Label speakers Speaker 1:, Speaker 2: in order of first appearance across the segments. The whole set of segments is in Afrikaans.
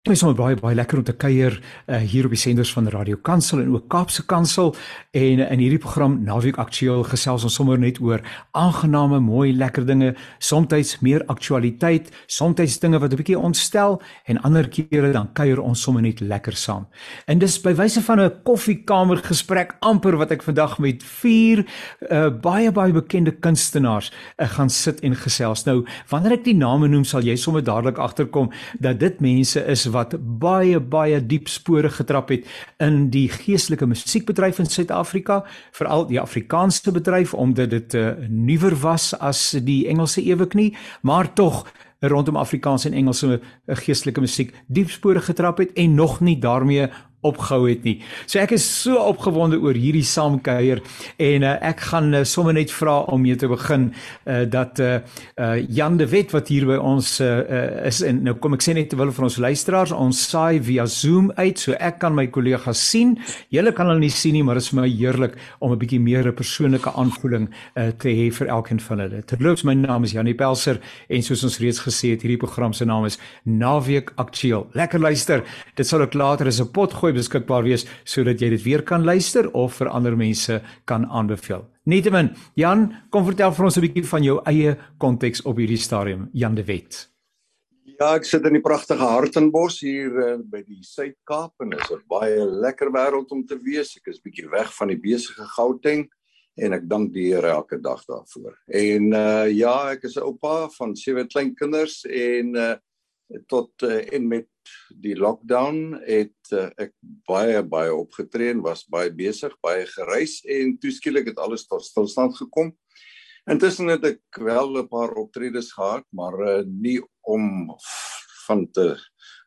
Speaker 1: Dit is baie baie lekker om te kuier uh, hier op die senders van Radio Kansel en ook Kaapse Kansel en uh, in hierdie program Naweek Aktueel gesels ons sommer net oor aangename, mooi, lekker dinge, soms meer aktualiteit, soms dinge wat 'n bietjie ontstel en ander kere dan kuier ons sommer net lekker saam. En dis by wyse van 'n koffiekamer gesprek amper wat ek vandag met vier uh, baie baie bekende kunstenaars uh, gaan sit en gesels. Nou, wanneer ek die name noem, sal jy sommer dadelik agterkom dat dit mense is wat baie baie diep spore getrap het in die geestelike musiekbedryf in Suid-Afrika, veral die Afrikaanse bedryf omdat dit uh, nuwer was as die Engelse ewig nie, maar tog rondom Afrikaans en Engelse uh, geestelike musiek diep spore getrap het en nog nie daarmee opgehou het nie. So ek is so opgewonde oor hierdie saamkuier en uh, ek gaan uh, sommer net vra om mee te begin uh, dat uh, uh, Jan de Wet wat hier by ons uh, is en nou kom ek sê net terwyl vir ons luisteraars ons saai via Zoom uit so ek kan my kollegas sien. Julle kan hulle nie sien nie, maar dit is vir my heerlik om 'n bietjie meer 'n persoonlike aanvoeling uh, te hê vir elkeen van hulle. Terloops my naam is Janie Pelser en soos ons reeds gesê het hierdie program se naam is Naweek Aktueel. Lekker luister. Dit sal ook later as 'n pot gooi gooi beskikbaar wees sodat jy dit weer kan luister of vir ander mense kan aanbeveel. Nietemin, Jan, kom vertel vir ons 'n bietjie van jou eie konteks op hierdie stadium, Jan de Wet.
Speaker 2: Ja, ek sit in die pragtige Hartenbos hier uh, by die Suid-Kaap en dit is 'n baie lekker wêreld om te wees. Ek is bietjie weg van die besige Gauteng en ek dank die Here elke dag daarvoor. En uh ja, ek is 'n oupa van sewe kleinkinders en uh tot uh, en met die lockdown het uh, ek baie baie opgetree en was baie besig, baie gereis en toeskielik het alles tot stilstand gekom. Intussen het ek wel 'n paar optredes gehad, maar uh, nie om van te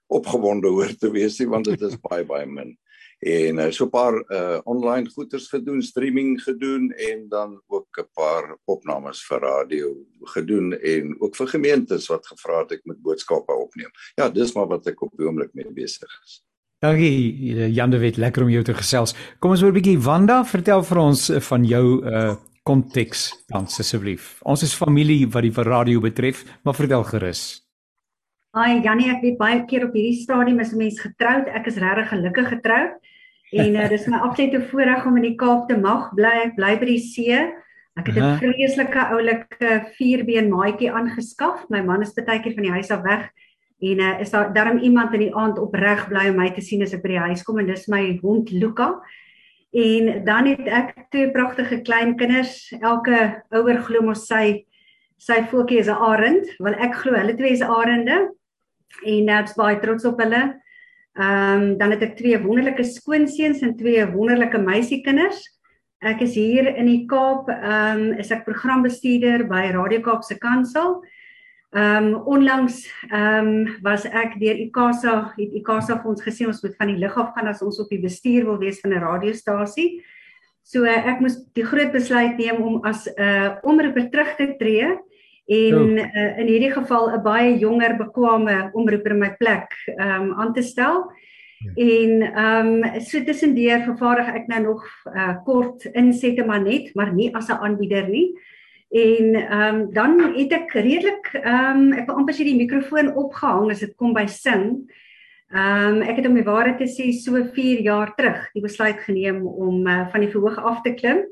Speaker 2: opgewonde hoor te wees nie want dit is baie baie min en uh, so 'n paar uh, online goeders gedoen, streaming gedoen en dan ook 'n paar opnames vir radio gedoen en ook vir gemeentes wat gevra het ek moet boodskappe opneem. Ja, dis maar wat ek op die oomblik mee besig is.
Speaker 1: Dankie Jan de Wet, lekker om jou te gesels. Kom ons hoor 'n bietjie Wanda, vertel vir ons van jou uh konteks dan asseblief. Ons is familie wat die radio betref, maar vertel gerus.
Speaker 3: Ai Janie, ek weet baie keer op hierdie stadium is 'n mens getroud. Ek is regtig gelukkig getroud. En uh, dis my absolute voorreg om in die Kaap te mag bly. Ek bly by die see. Ek het 'n uh -huh. vreeslike oulike vierbeen maatjie aangeskaf. My man is baie keer van die huis af weg en uh, is daar darm iemand in die aand opreg bly om my te sien as ek by die huis kom en dis my hond Luka. En dan het ek twee pragtige klein kinders. Elke ouer glo mos sy sy voetjie is 'n arend, want ek glo hulle twee is arende. En uh, ek's baie trots op hulle. Ehm um, dan het ek twee wonderlike skoonseuns en twee wonderlike meisiekinders. Ek is hier in die Kaap, ehm um, is ek programbestuurder by Radio Kaap se Kansel. Ehm um, onlangs ehm um, was ek deur ICASA, het ICASA vir ons gesê ons moet van die lug af gaan as ons op die bestuur wil wees van 'n radiostasie. So uh, ek moes die groot besluit neem om as 'n uh, omroeper terug te tree en uh, in hierdie geval 'n baie jonger bekwame omroeper my plek um aan te stel. Ja. En ehm um, so tussendeur vervaardig ek nou nog uh, kort insette maar net, maar nie as 'n aanbieder nie. En ehm um, dan het ek redelik ehm um, ek wil amper sê die mikrofoon opgehang as dit kom by sing. Ehm um, ek het om die waarheid te sê so 4 jaar terug die besluit geneem om uh, van die verhoog af te klim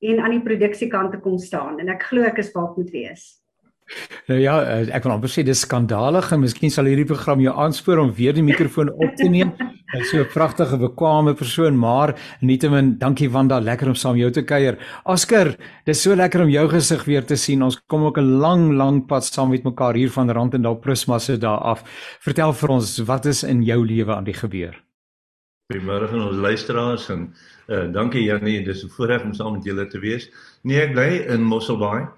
Speaker 3: en aan die produksiekant te kom staan en ek glo ek is waar moet wees.
Speaker 1: Nou ja, eh, ek wil amper sê dis skandalig en miskien sal hierdie program jou aanspoor om weer die mikrofoon op te neem. Jy's so 'n pragtige, bekwame persoon, maar nietemin, dankie Wanda, lekker om saam jou te kuier. Oscar, dis so lekker om jou gesig weer te sien. Ons kom ook 'n lang, lang pad saam met mekaar hier van Randendal Prisma se daar af. Vertel vir ons, wat is in jou lewe aan die gebeur?
Speaker 4: Goeiemôre aan ons luisteraars en uh, dankie Janie, dis 'n voorreg om saam met julle te wees. Nee, ek bly in Mosselbaai.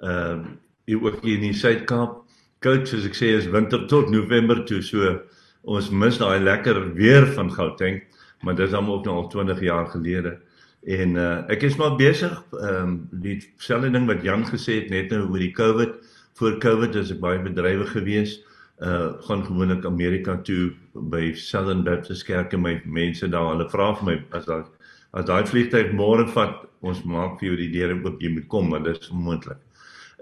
Speaker 4: Ehm uh, hier ook hier in die Suid-Kaap. Koud soos ek sê is winter tot November toe, so ons mis daai lekker weer van Gauteng, maar dit is al ook nou al 20 jaar gelede. En uh ek is maar besig ehm um, die selfde ding wat Jan gesê het net nou oor die COVID. Voor COVID is ek baie bedrywig geweest. Uh gaan gewoonlik Amerika toe by Southern Baptist Kerk en my mense daar, hulle vra vir my as daai as daai vliegtuig môre vat, ons maak vir jou die deure oop, jy moet kom, maar dit is onmoontlik.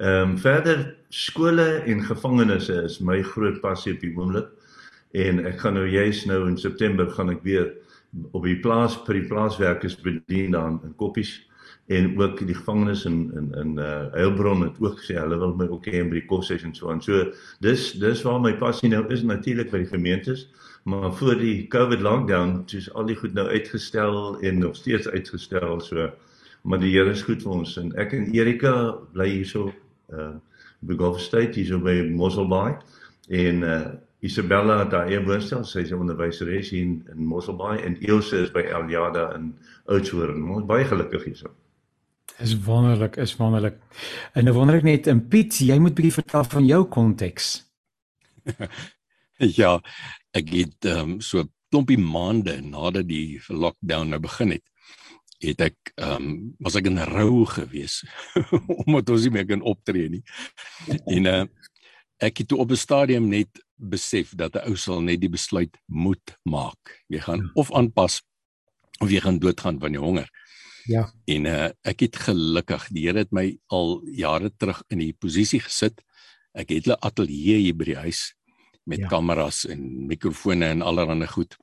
Speaker 4: Ehm um, verder skole en gevangenisse is my groot passie op die oomblik. en ek gaan nou juis nou in September gaan ek weer op die plaas vir die plaaswerkers bedien dan in Koppies en ook die gevangenes in in in uh Heilbron het ook gesê hulle wil my ook hê by die kosses en so aan. So dis dis waar my passie nou is natuurlik by die gemeentes, maar voor die COVID lockdown dis al die goed nou uitgestel en nog steeds uitgestel so maar die Here is goed vir ons en ek en Erika bly hierso uh by Gulf State hierso by Mosselbaai en uh Isabella daar eie woonstel, sy is 'n onderwyseres hier in, in Mosselbaai en Ilse is by Eliada in Oudtshoorn. Ons baie gelukkig hierso.
Speaker 1: Is wonderlik, is wonderlik. En nou wonder ek net in Piet, jy moet bietjie vertel van jou konteks.
Speaker 5: ja, ek het ehm um, so klompie maande nadat die lockdown nou begin het, het ek ehm um, was ek in rou gewees omdat ons nie meer kan optree nie. En uh, ek het toe op 'n stadium net besef dat 'n ou sal net die besluit moet maak. Jy gaan hmm. of aanpas of jy gaan doodgaan van die honger.
Speaker 1: Ja.
Speaker 5: En uh, ek het gelukkig, die Here het my al jare terug in die posisie gesit. Ek het 'n ateljee hier by die huis met ja. kameras en mikrofone en allerlei goed.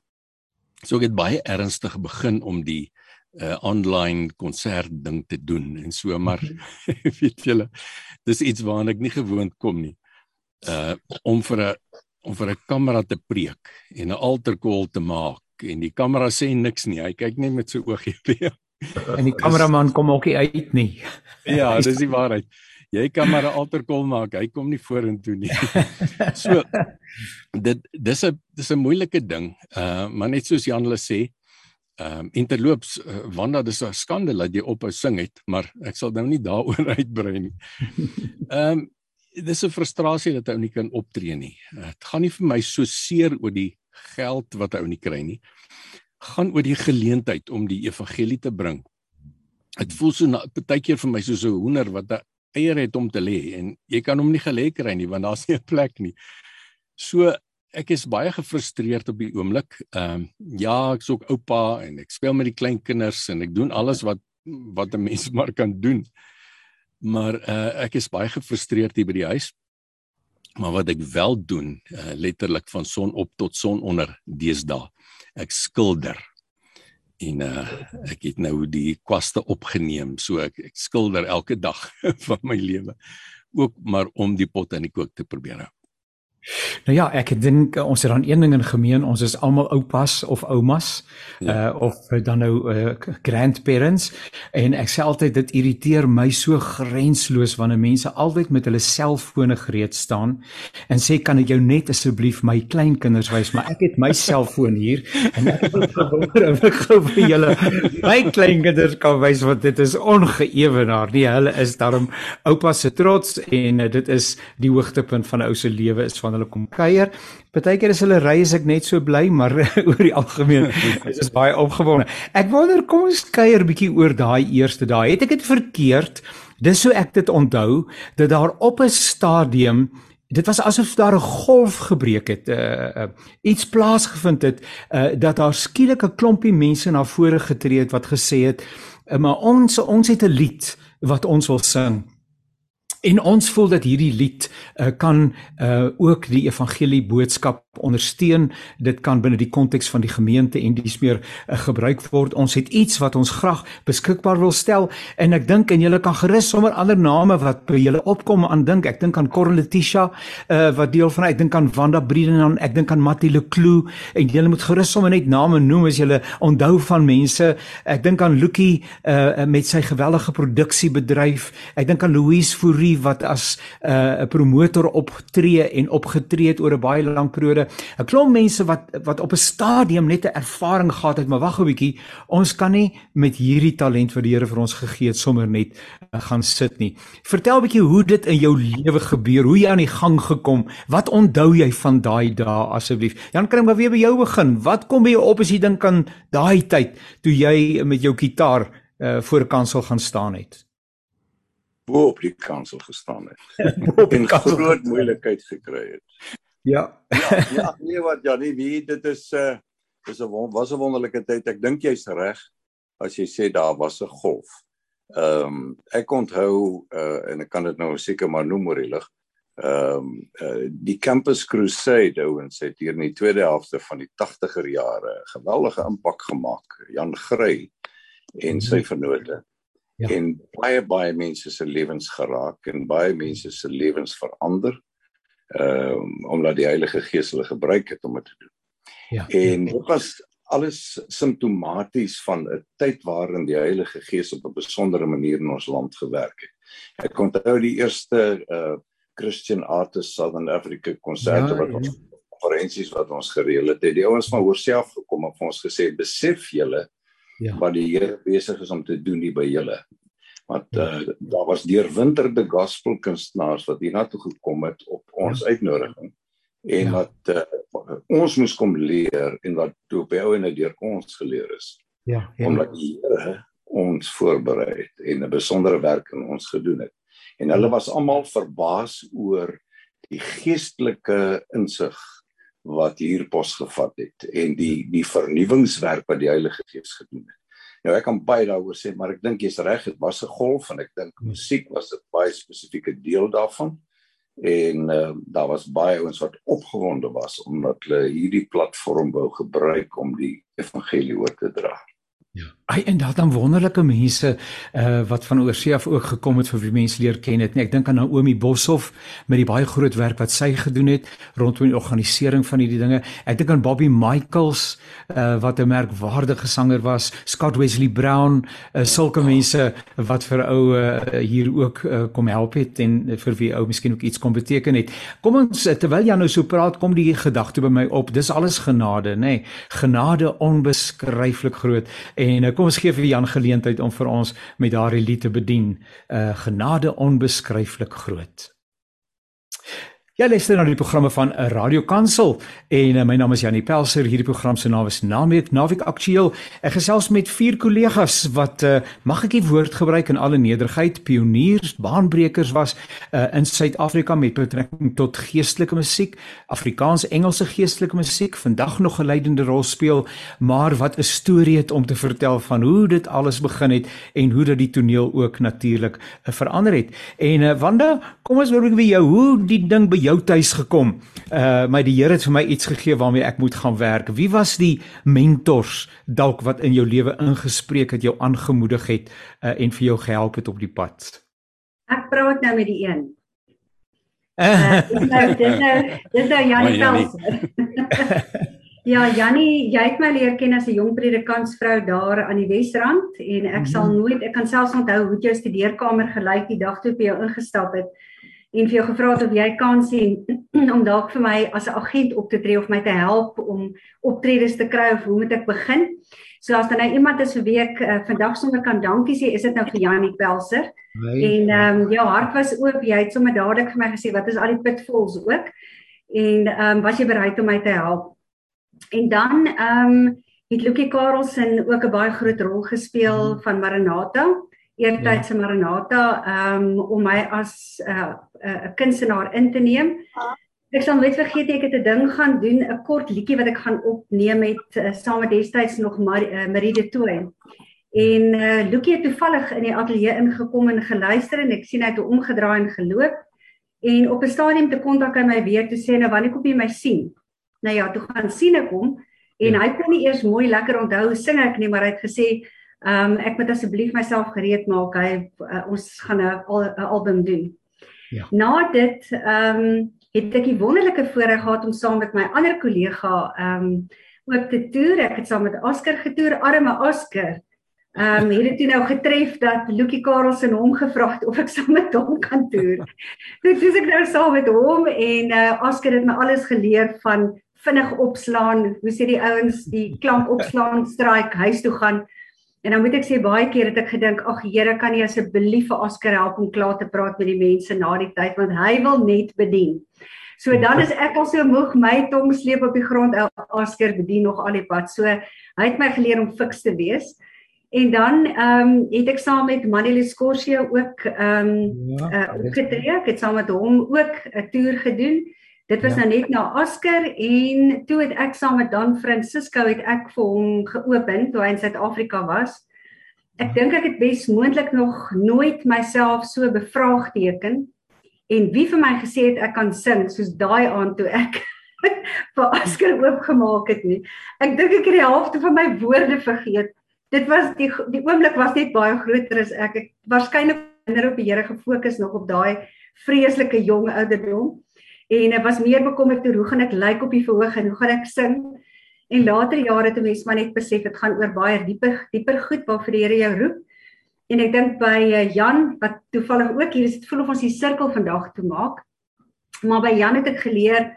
Speaker 5: So ek het baie ernstig begin om die uh online konsert ding te doen en so maar mm -hmm. weet julle dis iets waarna ek nie gewoond kom nie uh om vir 'n om vir 'n kamera te preek en 'n alter call te maak en die kamera sê niks nie. Hy kyk net met sy oogie weer.
Speaker 1: En die kameraman kom ook nie uit nie.
Speaker 5: Ja, dis die waarheid. Jy kan maar 'n alter call maak. Hy kom nie vorentoe nie. So dit dis 'n dis 'n moeilike ding. Uh maar net soos Jan hulle sê, ehm um, interloops uh, Wanda dis 'n skande dat jy ophou sing het, maar ek sal nou nie daaroor uitbrei nie. Ehm um, dis 'n frustrasie dat ou nie kan optree nie. Dit gaan nie vir my so seer oor die geld wat ou nie kry nie. Gaan oor die geleentheid om die evangelie te bring. Dit voel so baie keer vir my soos 'n hoender wat 'n eier het om te lê en jy kan hom nie gelê kry nie want daar's nie 'n plek nie. So ek is baie gefrustreerd op die oomblik. Ehm um, ja, ek's ook oupa en ek speel met die klein kinders en ek doen alles wat wat 'n mens maar kan doen maar uh, ek is baie gefrustreerd hier by die huis. Maar wat ek wel doen, uh, letterlik van son op tot son onder deesdae. Ek skilder. En uh, ek het nou die kwaste opgeneem, so ek, ek skilder elke dag van my lewe. Ook maar om die pot in die kook te probeer hou.
Speaker 1: Nou ja, ek dink uh, ons het dan een ding in gemeen, ons is almal oupas of oumas ja. uh of dan nou uh, grandparents en ek sê altyd dit irriteer my so grensloos wanneer mense altyd met hulle selfone gereed staan en sê kan ek jou net asseblief my kleinkinders wys, maar ek het my selfoon hier en ek het gewonder of ek gou vir julle my kleinkinders kan wys want dit is ongeëwenaar. Nee, hulle is daarom oupas se trots en uh, dit is die hoogtepunt van 'n ou se lewe is van hulle kom kuier. Partykeer is hulle ry as ek net so bly, maar oor die algemeen is dit baie opgewonde. Ek wonder kom ons kuier bietjie oor daai eerste dae. Het ek dit verkeerd? Dis so ek dit onthou dat daar op 'n stadium Dit was asof daar 'n golf gebreek het, uh, uh iets plaasgevind het, uh dat daar skielik 'n klompie mense na vore getree het wat gesê het, uh, maar ons ons het 'n lied wat ons wil sing. En ons voel dat hierdie lied uh, kan uh, ook die evangelie boodskap ondersteun. Dit kan binne die konteks van die gemeente en dis meer uh, gebruik word. Ons het iets wat ons graag beskikbaar wil stel en ek dink en julle kan gerus sommer ander name wat by julle opkom aan dink. Ek dink aan Corin Letitia uh, wat deel van ek dink aan Wanda Briedenan, ek dink aan Mattie Leclou en julle moet gerus sommer net name noem as julle onthou van mense. Ek dink aan Lukie uh, met sy geweldige produksiebedryf. Ek dink aan Louise Fourie wat as 'n uh, promotor optree en opgetree het oor 'n baie lang periode 'n klomp mense wat wat op 'n stadium net 'n ervaring gehad het, maar wag 'n bietjie, ons kan nie met hierdie talent wat die Here vir ons gegee het sommer net uh, gaan sit nie. Vertel 'n bietjie hoe dit in jou lewe gebeur, hoe jy aan die gang gekom, wat onthou jy van daai dae asseblief? Jan kan maar weer by jou begin. Wat kom by jou op as jy dink aan daai tyd toe jy met jou kitaar uh, voor 'n kansel gaan staan het?
Speaker 2: Bo op die kansel gestaan het. en groot moeilikheid gekry het.
Speaker 1: Ja.
Speaker 2: ja, ja, nee wat ja, nee, wie dit is 'n uh, eh, is 'n was 'n wonderlike tyd. Ek dink jy's reg as jy sê daar was 'n golf. Ehm um, ek onthou uh, en ek kan dit nou seker maar noem oor die lig. Ehm um, uh, die Campus Crusade ouens het hier in die tweede helfte van die 80er jare geweldige impak gemaak. Jan Grey en sy mhm. vennote. Ja. En baie baie mense se lewens geraak en baie mense se lewens verander. Ehm um, omdat die Heilige Gees hulle gebruik het om dit te doen. Ja. En dit was alles simptomaties van 'n tyd waarin die Heilige Gees op 'n besondere manier in ons land gewerk het. Ek onthou die eerste uh Christian Artists Southern Africa konserte ja, wat ons ja. konferensies wat ons gereël het. Die ouens van Hoërself gekom en vir ons gesê besef julle ja. wat die Here besig is om te doen hier by julle. Want ja. uh, daar was deurwinterde gospel kunstenaars wat hiernatoe gekom het op ons ja. uitnodiging en ja. wat uh, ons moes kom leer en wat toe by ou en deur ons geleer is. Ja. ja. Omdat die Here ons voorberei het en 'n besondere werk in ons gedoen het en hulle was almal verbaas oor die geestelike insig wat hier posgevat het en die die vernuwingswerk wat die Heilige Gees gedoen het. Nou ek kan baie daaroor sê, maar ek dink jy's reg, dit was 'n golf en ek dink musiek was 'n baie spesifieke deel daarvan. En uh, daar was baie ouens wat opgewonde was omdat hulle hierdie platform wou gebruik om die evangelie oor te dra.
Speaker 1: Ja. Ai en daar dan wonderlike mense uh wat van oorsee af ook gekom het vir wie mense leer ken het. Nee, ek dink aan Naomi Boshoff met die baie groot werk wat sy gedoen het rondom die organisering van hierdie dinge. Ek dink aan Bobby Michaels uh wat 'n merkwaardige sanger was, Scott Wesley Brown, uh sulke mense wat vir ou uh hier ook uh, kom help het en vir wie ou miskien ook iets kon beteken het. Kom ons terwyl jy nou so praat, kom die gedagte by my op. Dis alles genade, nê? Nee. Genade onbeskryflik groot. En uh, kom ons gee vir Jan geleentheid om vir ons met daardie lied te bedien. Uh genade onbeskryflik groot. Ja, luister na die programme van 'n radiokansel en uh, my naam is Janie Pelser. Hierdie program se naam is Naweek Naweek Aktueel. Ek gesels met vier kollegas wat uh, mag ek die woord gebruik in alle nederigheid, pioniers, baanbrekers was uh, in Suid-Afrika met betrekking tot geestelike musiek, Afrikaans-Engelse geestelike musiek, vandag nog 'n leidende rol speel, maar wat 'n storie het om te vertel van hoe dit alles begin het en hoe dit die toneel ook natuurlik uh, verander het. En uh, Wanda, kom ons hoor by jou hoe die ding by jou tuis gekom. Uh my die Here het vir my iets gegee waarmee ek moet gaan werk. Wie was die mentors dalk wat in jou lewe ingespreek het, jou aangemoedig het uh en vir jou gehelp het op die pad?
Speaker 3: Ek praat nou met die een. Uh, dis nou dis nou dis nou Janie Pels. Ja, Jannie, jy het my leer ken as 'n jong predikantsvrou daar aan die Wesrand en ek -hmm. sal nooit ek kan selfs onthou hoe jou studeerkamer gelyk die dag toe ek by jou ingestap het en vir jou gevra het of jy kan sien om dalk vir my as 'n agent op te tree of my te help om optredes te kry of hoe moet ek begin? So as dan nou iemand is vir week uh, vandag sommer kan dankie sê, is dit nou vir Janie Pelser. Nee. En ehm um, jou hart was oop, jy het sommer dadelik vir my gesê wat is al die pitfalls ook? En ehm um, was jy bereid om my te help? En dan ehm um, het Lukie Karelsen ook 'n baie groot rol gespeel hmm. van Maranatha eertyd se ja. Maranatha um om my as 'n uh, 'n uh, kunstenaar in te neem. Ek sal nooit vergeet ek het 'n ding gaan doen, 'n kort liedjie wat ek gaan opneem met uh, saam met destyds nog Mar uh, Marie de Tooi. En uh, Lukie het toevallig in die ateljee ingekom en geluister en ek sien hy het omgedraai en geloop. En op 'n stadium te kontak hy my weer te sê nou wanneer kom jy my sien? Nou ja, toe gaan sien ek hom en ja. hy kon nie eers mooi lekker onthou sing ek nie, maar hy het gesê Ehm um, ek moet asseblief myself gereed maak. Hy uh, ons gaan 'n al, album doen. Ja. Na dit ehm um, het ek die wonderlike voorreg gehad om saam met my ander kollega ehm um, ook te toer. Ek het saam met Oscar getoer, arme Oscar. Ehm um, het dit nou getref dat Lukie Karelsen hom gevra het of ek saam met hom kan toer. Dit is ek nou saam met hom en uh, Oscar het my alles geleer van vinnig opslaan, hoe sê die ouens, die klank opslaan, strike, huis toe gaan. En dan moet ek sê baie keer het ek gedink, ag Here, kan jy asseblief vir Oscar help om klaar te praat met die mense na die tyd want hy wil net bedien. So dan is ek al so moeg my tong sleep op die grond Oscar bedien nog al die pad. So hy het my geleer om fiks te wees. En dan ehm um, het ek saam met Manuel Scorsese ook ehm um, ja, uh, opgetree. Ek het saam met hom ook 'n toer gedoen. Dit was ja. nou net na Oscar en toe het ek saam met Dan Francisco het ek vir hom geopen toe hy in Suid-Afrika was. Ek dink ek het besmoontlik nog nooit myself so bevraagteken En wie vir my gesê het ek kan sing soos daai aand toe ek vir Oscar oopgemaak het nie. Ek dink ek het die helfte van my woorde vergeet. Dit was die die oomblik was net baie groter as ek. Ek waarskynlik minder op die Here gefokus nog op daai vreeslike jong ouderdom. En ek was meer bekommerd oor hoe gaan ek lyk op die verhoog en hoe gaan ek sing? En later jare het 'n mens maar net besef dit gaan oor baie dieper dieper goed waarvoor die Here jou roep. En ek dink by eh, Jan wat toevallig ook hier is, dit voel of ons die sirkel vandag toe maak. Maar by Jan het ek geleer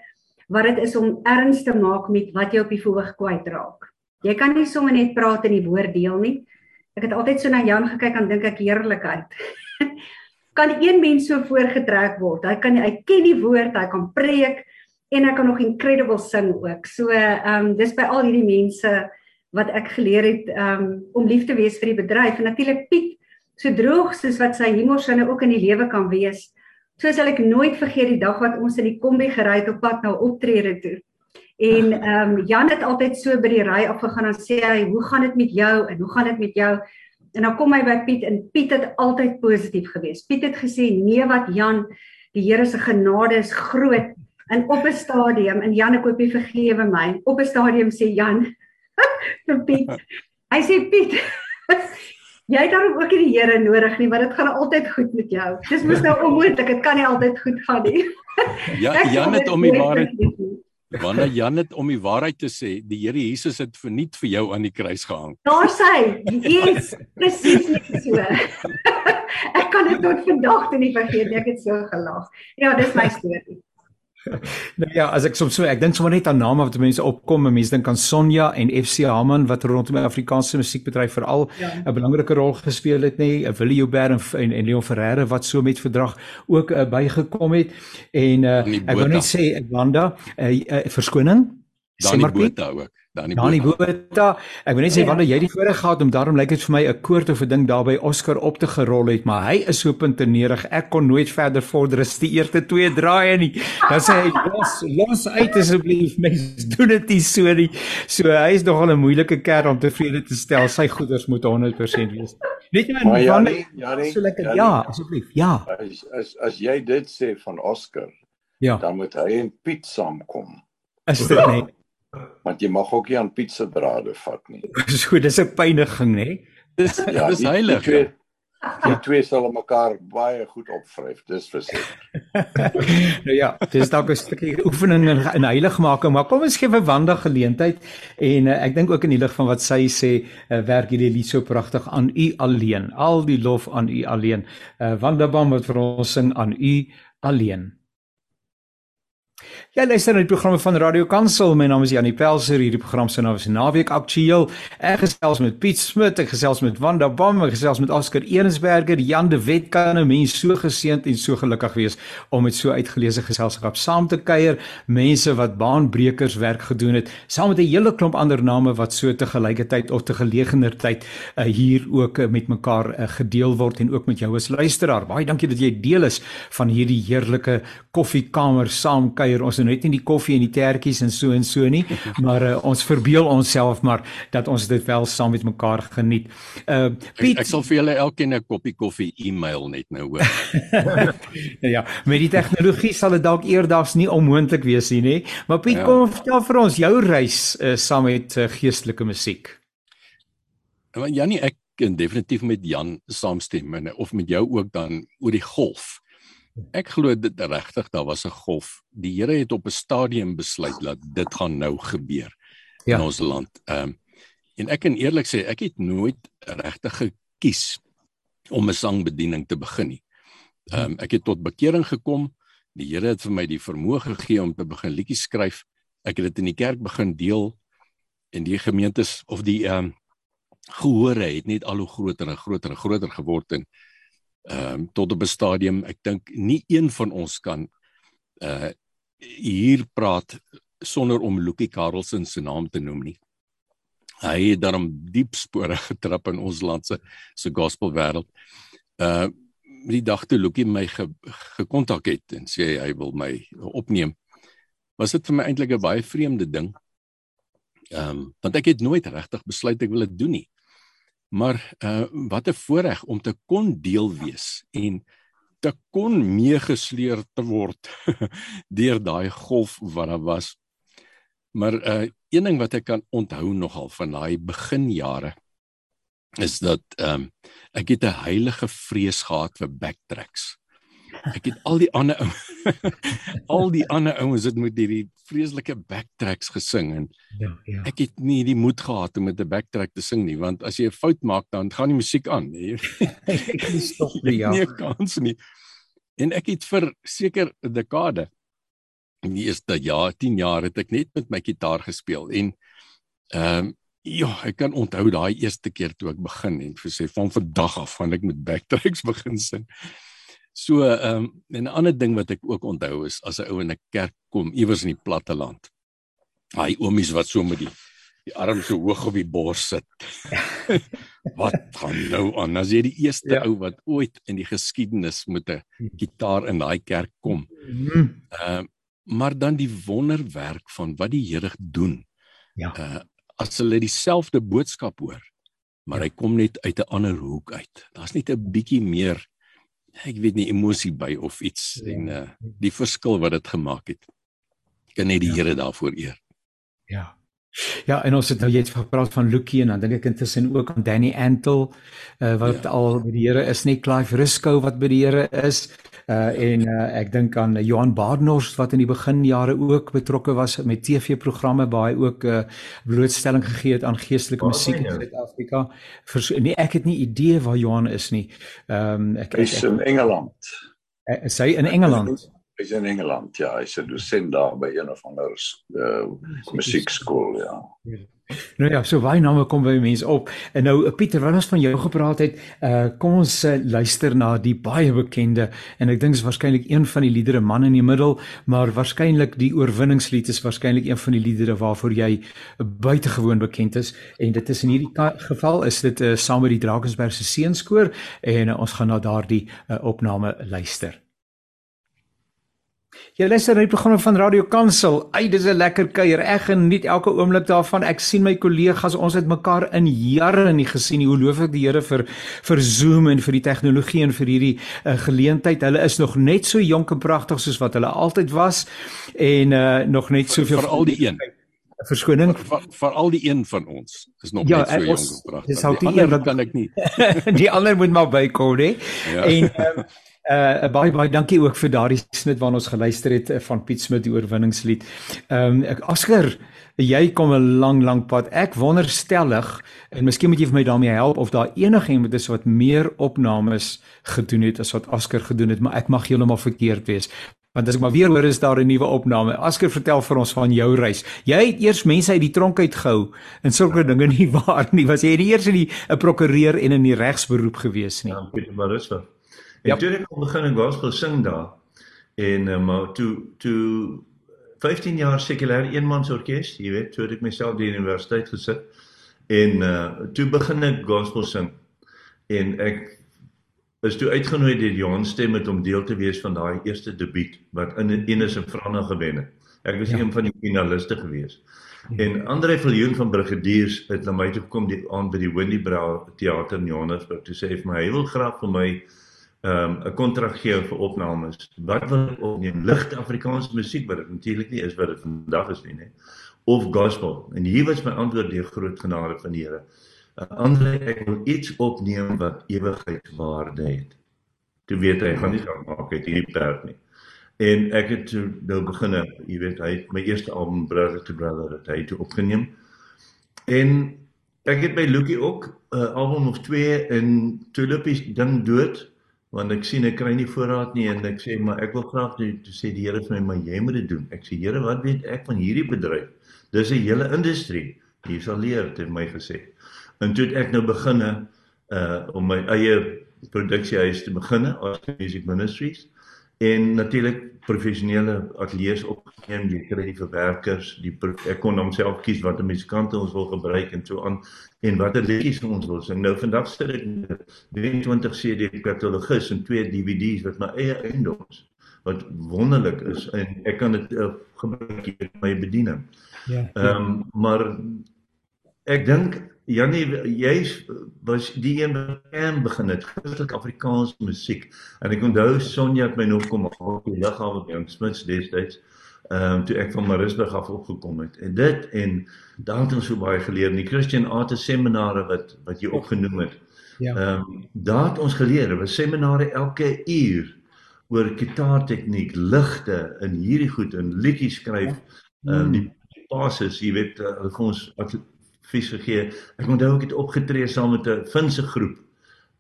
Speaker 3: wat dit is om erns te maak met wat jy op die verhoog kwyt raak. Jy kan nie sommer net praat in die woord deel nie. Ek het altyd so na Jan gekyk en dink ek heerlikheid. kan een mens so voorgetrek word? Hy kan hy ken die woord, hy kan preek en hy kan nog incredible sing ook. So ehm um, dis by al hierdie mense wat ek geleer het um, om lief te wees vir die bedryf en natuurlik Piet so droog soos wat sy humorsinne ook in die lewe kan wees. So sal ek nooit vergeet die dag wat ons in die kombi gery het op pad na optrede toe. En ehm um, Jan het altyd so by die ry afgegaan en sê hy, "Hoe gaan dit met jou en hoe gaan dit met jou?" En dan kom hy by Piet en Piet het altyd positief gewees. Piet het gesê, "Nee wat Jan, die Here se genade is groot." En op 'n stadium en Jan ek hoop jy vergewe my. Op 'n stadium sê Jan vir Piet. Hy sê Piet Jy het daarom ook nie die Here nodig nie, want dit gaan altyd goed met jou. Dis mos nou onmoontlik, dit kan nie altyd goed gaan nie.
Speaker 5: Ja, Jan het om die waarheid Wanneer Jan het om die waarheid te sê, die Here Jesus het verniet vir jou aan die kruis gehang.
Speaker 3: Daar sê, yes, presies so. ek kan dit tot vandag toe nie vergeet nie, ek het so gelag. Ja, dis my storie.
Speaker 1: nou ja, as ek soms so ek dink sommer net aan name wat mense opkom, mense dink aan Sonja en FC Haman wat rondom die Afrikaanse musiekbedryf veral 'n ja. belangrike rol gespeel het nê, nee, Willie Joubert en, en en Leon Ferreira wat so met verdrag ook uh, bygekom het en uh, ek wou net sê Wanda, uh, uh, verskoning,
Speaker 5: sê maar Bota ook.
Speaker 1: Dani Dani Botha. Ek wil net sê ja. wanneer jy die voorreg gehad om daarom lyk dit vir my 'n koord of 'n ding daarby Oscar op te gerol het, maar hy is so puntenerig. Ek kon nooit verder vorder as die eerste twee draaie nie. Dan sê hy los los uit asseblief, mens doen dit nie so nie. So hy is nogal 'n moeilike kerel om tevrede te stel. Sy goeders moet 100% wees. Net jy
Speaker 2: maar wanneer ja, nee, so
Speaker 1: lekker ja, asseblief. Ja.
Speaker 2: As as as jy dit sê van Oscar, ja. dan moet hy en Piet saamkom.
Speaker 1: Is dit nie?
Speaker 2: Want jy mag ook nie aan pizza drade vat nie.
Speaker 1: so dis 'n pyniging nê.
Speaker 5: Dis ja, dis heilig.
Speaker 2: Die twee, die twee sal mekaar baie goed opvryf, dis verseker.
Speaker 1: nou ja, dis dalk 'n stukkie oefening in, in heiligmaking, maar kom ons gee vir Wanda geleentheid en uh, ek dink ook in die lig van wat sy sê, uh, werk hierdie lied so pragtig aan u alleen. Al die lof aan u alleen. Uh, Wanda Bam wat vir ons sing aan u alleen. Ja, luister na die programme van Radio Kansel. My naam is Janie Pelser. Hierdie program se naam is Naweek Aktueel. Ek gesels met Piet Smit, ek gesels met Wanda Bam, ek gesels met Oscar Eensberger, Jan de Wet kan 'n mens so geseënd en so gelukkig wees om met so uitgeleese geselskap saam te kuier. Mense wat baanbrekers werk gedoen het, saam met 'n hele klomp ander name wat so te gelyketyd of te gelegener tyd uh, hier ook uh, met mekaar uh, gedeel word en ook met jou as luisteraar. Baie dankie dat jy deel is van hierdie heerlike koffiekamer saam kuier. Ons net nie die koffie en die tertjies en so en so nie, maar uh, ons verbeel onsself maar dat ons dit wel saam met mekaar geniet.
Speaker 5: Uh Piet, ek, ek sal vir julle elkeen 'n koppie koffie e-mail net nou hoor.
Speaker 1: ja, met die tegnologie sal dit dalk eerdags nie onmoontlik wees nie, nê? Maar Piet, ja. kom vertel vir ons jou reis uh, saam met uh, geestelike musiek.
Speaker 5: Want Jannie, ek kan definitief met Jan saamstem en of met jou ook dan oor die golf. Ek glo dit regtig daar was 'n golf. Die Here het op 'n stadium besluit dat dit gaan nou gebeur ja. in ons land. Ehm um, en ek kan eerlik sê ek het nooit regtig gekies om 'n sangbediening te begin nie. Ehm um, ek het tot bekering gekom. Die Here het vir my die vermoë gegee om te begin liedjies skryf. Ek het dit in die kerk begin deel en die gemeentes of die ehm um, gehore het net al hoe groter en groter en groter geword en ehm um, tot op 'n stadium ek dink nie een van ons kan uh hier praat sonder om Lucky Karlsen se naam te noem nie. Hy het daarom diep spore getrap in ons land se se gospel wêreld. Uh die dag toe Lucky my gekontak ge het en sê hy wil my opneem. Was dit vir my eintlik 'n baie vreemde ding. Ehm um, want ek het nooit regtig besluit ek wil dit doen nie. Maar uh wat 'n voorreg om te kon deel wees en te kon meegesleer te word deur daai golf wat daar was. Maar uh een ding wat ek kan onthou nogal van daai beginjare is dat ehm um, ek het 'n heilige vrees gehad vir backtracks. Ek het al die ander al die ander ouens het met hierdie vreeslike backtracks gesing en ja, ja. ek het nie die moed gehad om met 'n backtrack te sing nie want as jy 'n fout maak dan gaan die musiek aan.
Speaker 1: ek kan stop nie. Ja.
Speaker 5: Nie kans nie. En ek het vir seker 'n dekade in die eerste jaar, 10 jaar het ek net met my gitaar gespeel en ehm um, ja, ek kan onthou daai eerste keer toe ek begin en vir sê van vandag af gaan ek met backtracks begin sing. So ehm um, 'n ander ding wat ek ook onthou is as 'n ou in 'n kerk kom iewers in die platte land. Daai oomies wat so met die die arm so hoog op die bors sit. wat gaan nou aan? As jy die eerste ja. ou wat ooit in die geskiedenis met 'n gitaar in daai kerk kom. Mhm. Ehm uh, maar dan die wonderwerk van wat die Here doen. Ja. Uh as hulle dieselfde boodskap hoor, maar ja. hy kom net uit 'n ander hoek uit. Daar's net 'n bietjie meer ek weet nie emosie by of iets ja. en uh, die verskil wat dit gemaak het. Kan net die ja. Here daarvoor eer.
Speaker 1: Ja. Ja, en ons het nou net gepraat van Lucky en dan dink ek intussen ook aan Danny Antle uh, wat ja. al by die Here is, nie Clive Risco wat by die Here is. Uh en uh, ek dink aan Johan Badenhorst wat in die beginjare ook betrokke was met TV-programme waar hy ook 'n uh, blootstelling gegee het aan geestelike musiek in Suid-Afrika. Nee, ek het nie idee waar Johan is nie. Ehm um, ek
Speaker 2: is in Engeland.
Speaker 1: Is hy in Engeland?
Speaker 2: Hy's in Engeland. Ja, hy's 'n dosent daar by een of ander uh, musiekskool, ja.
Speaker 1: Nou ja, so baie name kom by mense op. En nou eh, Pieter, wat ons van jou gepraat het, uh kom ons uh, luister na die baie bekende en ek dink is waarskynlik een van die liedere man in die middel, maar waarskynlik die oorwinningslied is waarskynlik een van die liedere waarvoor jy buitengewoon bekend is en dit is in hierdie geval is dit uh, saam met die Drakensberg se seunskoor en uh, ons gaan na daardie uh, opname luister. Jy luister na die programme van Radio Kansel. Ai, dis 'n lekker kuier. Ek geniet elke oomblik daarvan. Ek sien my kollegas, ons het mekaar in jare nie gesien nie. Hoe loof ek die Here vir vir Zoom en vir die tegnologie en vir hierdie uh, geleentheid. Hulle is nog net so jonk en pragtig soos wat hulle altyd was en uh, nog net soveel
Speaker 5: vir al die een
Speaker 1: verskoning
Speaker 5: vir, vir al die een van ons is nog ja, net so jonk en pragtig.
Speaker 1: Dis die een wat
Speaker 5: kan ek nie.
Speaker 1: die ander moet maar bykom, hè. Ja. En um, Uh baie baie dankie ook vir daardie snit waarna ons geluister het uh, van Piet Smit die oorwinningslied. Ehm um, Asker, jy kom 'n lang lang pad. Ek wonderstellig en miskien moet jy vir my daarmee help of daar enigiemand is wat meer opnames gedoen het as wat Asker gedoen het, maar ek mag heeltemal verkeerd wees. Want as ek maar weer hoor is daar 'n nuwe opname. Asker, vertel vir ons van jou reis. Jy het eers mense uit die tronk uitgehou en sulke dinge nie waar nie. Was jy die eerste die 'n prokureur en in die regsberoep gewees nie?
Speaker 4: Ja, Pieter Baruswa. En toe ek begin in gospel sing daar en uh, maar toe toe 15 jaar sekulêre eenmansorkes, jy weet, toe ek myself die universiteit gesit en uh toe begin ek gospel sing. En ek is toe uitgenooi deur Johan Stem met om deel te wees van daai eerste debuut wat in Enes en Franna gewen het. Ek was ja. een van die finaliste gewees. Ja. En Andre Viljoen van Brigadiers het na my toe gekom die aand by die Winnie Brow teater in Johannesburg. Toe sê hy vir my hy wil graag vir my um, 'n kontrak gee vir opnames. Wat wil ek opneem? Ligte Afrikaanse musiek wat dit natuurlik nie is wat dit vandag is nie, nê. Of gospel. En hier was my antwoord deur groot genade van die Here. Ander ek wil iets opneem wat ewigheidswaarde het. Toe weet hy gaan nie gaan maak uit hierdie perd nie. En ek het toe nou begin, jy weet, hy het my eerste album Brother to Brother het hy toe opgeneem. En ek het by Lucky ook 'n uh, album of 2 in Tulipies ding dood want ek sien ek kry nie voorraad nie en ek sê maar ek wil graag toe, toe sê die Here vir my maar jy moet dit doen. Ek sê Here, wat weet ek van hierdie bedryf? Dis 'n hele industrie. Jy sal leer, het my gesê. En toe het ek nou beginne uh om my eie produksiehuis te beginne, as Music Ministries en natuurlik professionele ateljee's opgeneem, jy kry die verwerkers, die ek kon homself kies watter musikante ons wil gebruik en so aan en watter liedjies ons wil sing. Nou vandag sit ek 23 CD katalogus en twee DVD's wat my eie eiendoms wat wonderlik is en ek kan dit uh, gebruik in my bediening. Ja. Ehm um, maar ek dink Janie jy was die een wat aan begin het Christelike Afrikaanse musiek en ek onthou Sonja het my nog kom op die lughawe by ons Smits destyds ehm um, toe ek van Maritzburg af opgekom het en dit en daar het ons so baie geleer in die Christian Art seminare wat wat jy opgenoem het. Ja. Ehm um, daar het ons geleer, was seminare elke uur oor gitaartegniek, ligte in hierdie goed en liedjies skryf. Ehm um, die basis, jy weet, hulle uh, vir ons advies gegee. Ek onthou ek het opgetree saam met 'n Finse groep.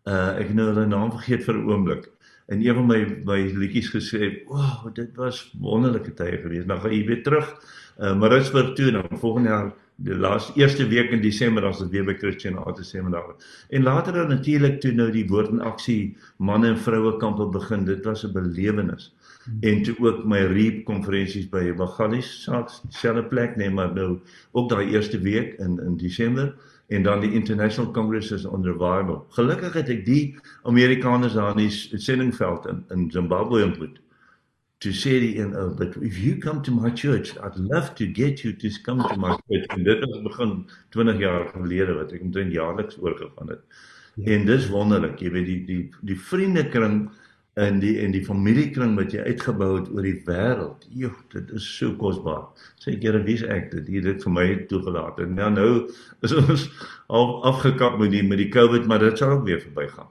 Speaker 4: Uh ek nou hulle naam vergeet vir 'n oomblik. En een van my my liedjies gesê, "Wow, dit was wonderlike tye gewees." Nou gaan jy weer terug uh Maritzburg toe en dan volgende jaar die laaste eerste week in Desember as dit weer by Christian Art seminar. En later dan natuurlik toe nou die woord en aksie manne en vroue kampe begin. Dit was 'n belewenis. Hmm. En toe ook my reap konferensies by Bagalies, selfde plek nee, maar nou ook daai eerste week in in Desember en dan die International Congresses on Revival. Gelukkig het ek die Amerikaners daar in die sendingveld in in Zimbabwe ontmoet to say the you know, but if you come to my church I'd love to get you to come to my church en dit het begin 20 jaar gelede wat ek omtrent jaarliks oorgegaan het. Ja. En dis wonderlik, jy weet die die die vriendekring en die en die familiekring wat jy uitgebou het oor die wêreld. Jo, dit is so kosbaar. Sê ek Here, wie's ek dit hier dit vir my toegelaat. En nou nou is ons al afgekap met die met die COVID, maar dit sal ook weer verbygaan.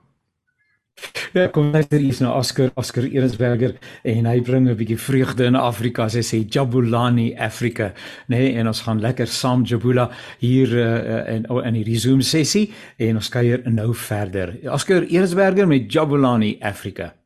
Speaker 1: Ja, kom net hier is nou Oscar Oscar Eresberger en hy bring 'n bietjie vreugde in Afrika. Hy sê Jabulani Afrika, nê, nee, en ons gaan lekker saam Jabula hier uh, in in hierdie Zoom sessie en ons kuier nou verder. Oscar Eresberger met Jabulani Afrika.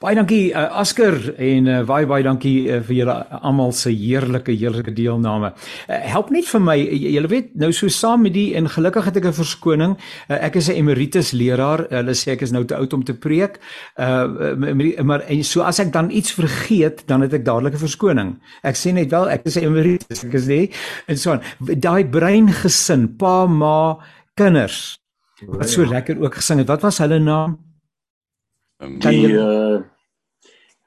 Speaker 1: Baie dankie uh, Asker en uh, baie baie dankie uh, vir julle almal se heerlike heerlike deelname. Uh, help net vir my, julle weet nou so saam met die en gelukkig het ek 'n verskoning. Uh, ek is 'n emeritus leraar. Hulle sê ek is nou te oud om te preek. Uh maar en so as ek dan iets vergeet, dan het ek dadelik 'n verskoning. Ek sê net wel ek is 'n emeritus, ek is nie en so aan. Daai breingesin, pa, ma, kinders. Wat so lekker ook gesing het. Wat was hulle naam?
Speaker 2: Um, die uh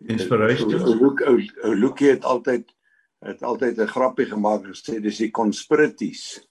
Speaker 4: inspiration.
Speaker 2: Look look het altyd het altyd 'n grappie gemaak gesê dis die conspiracies.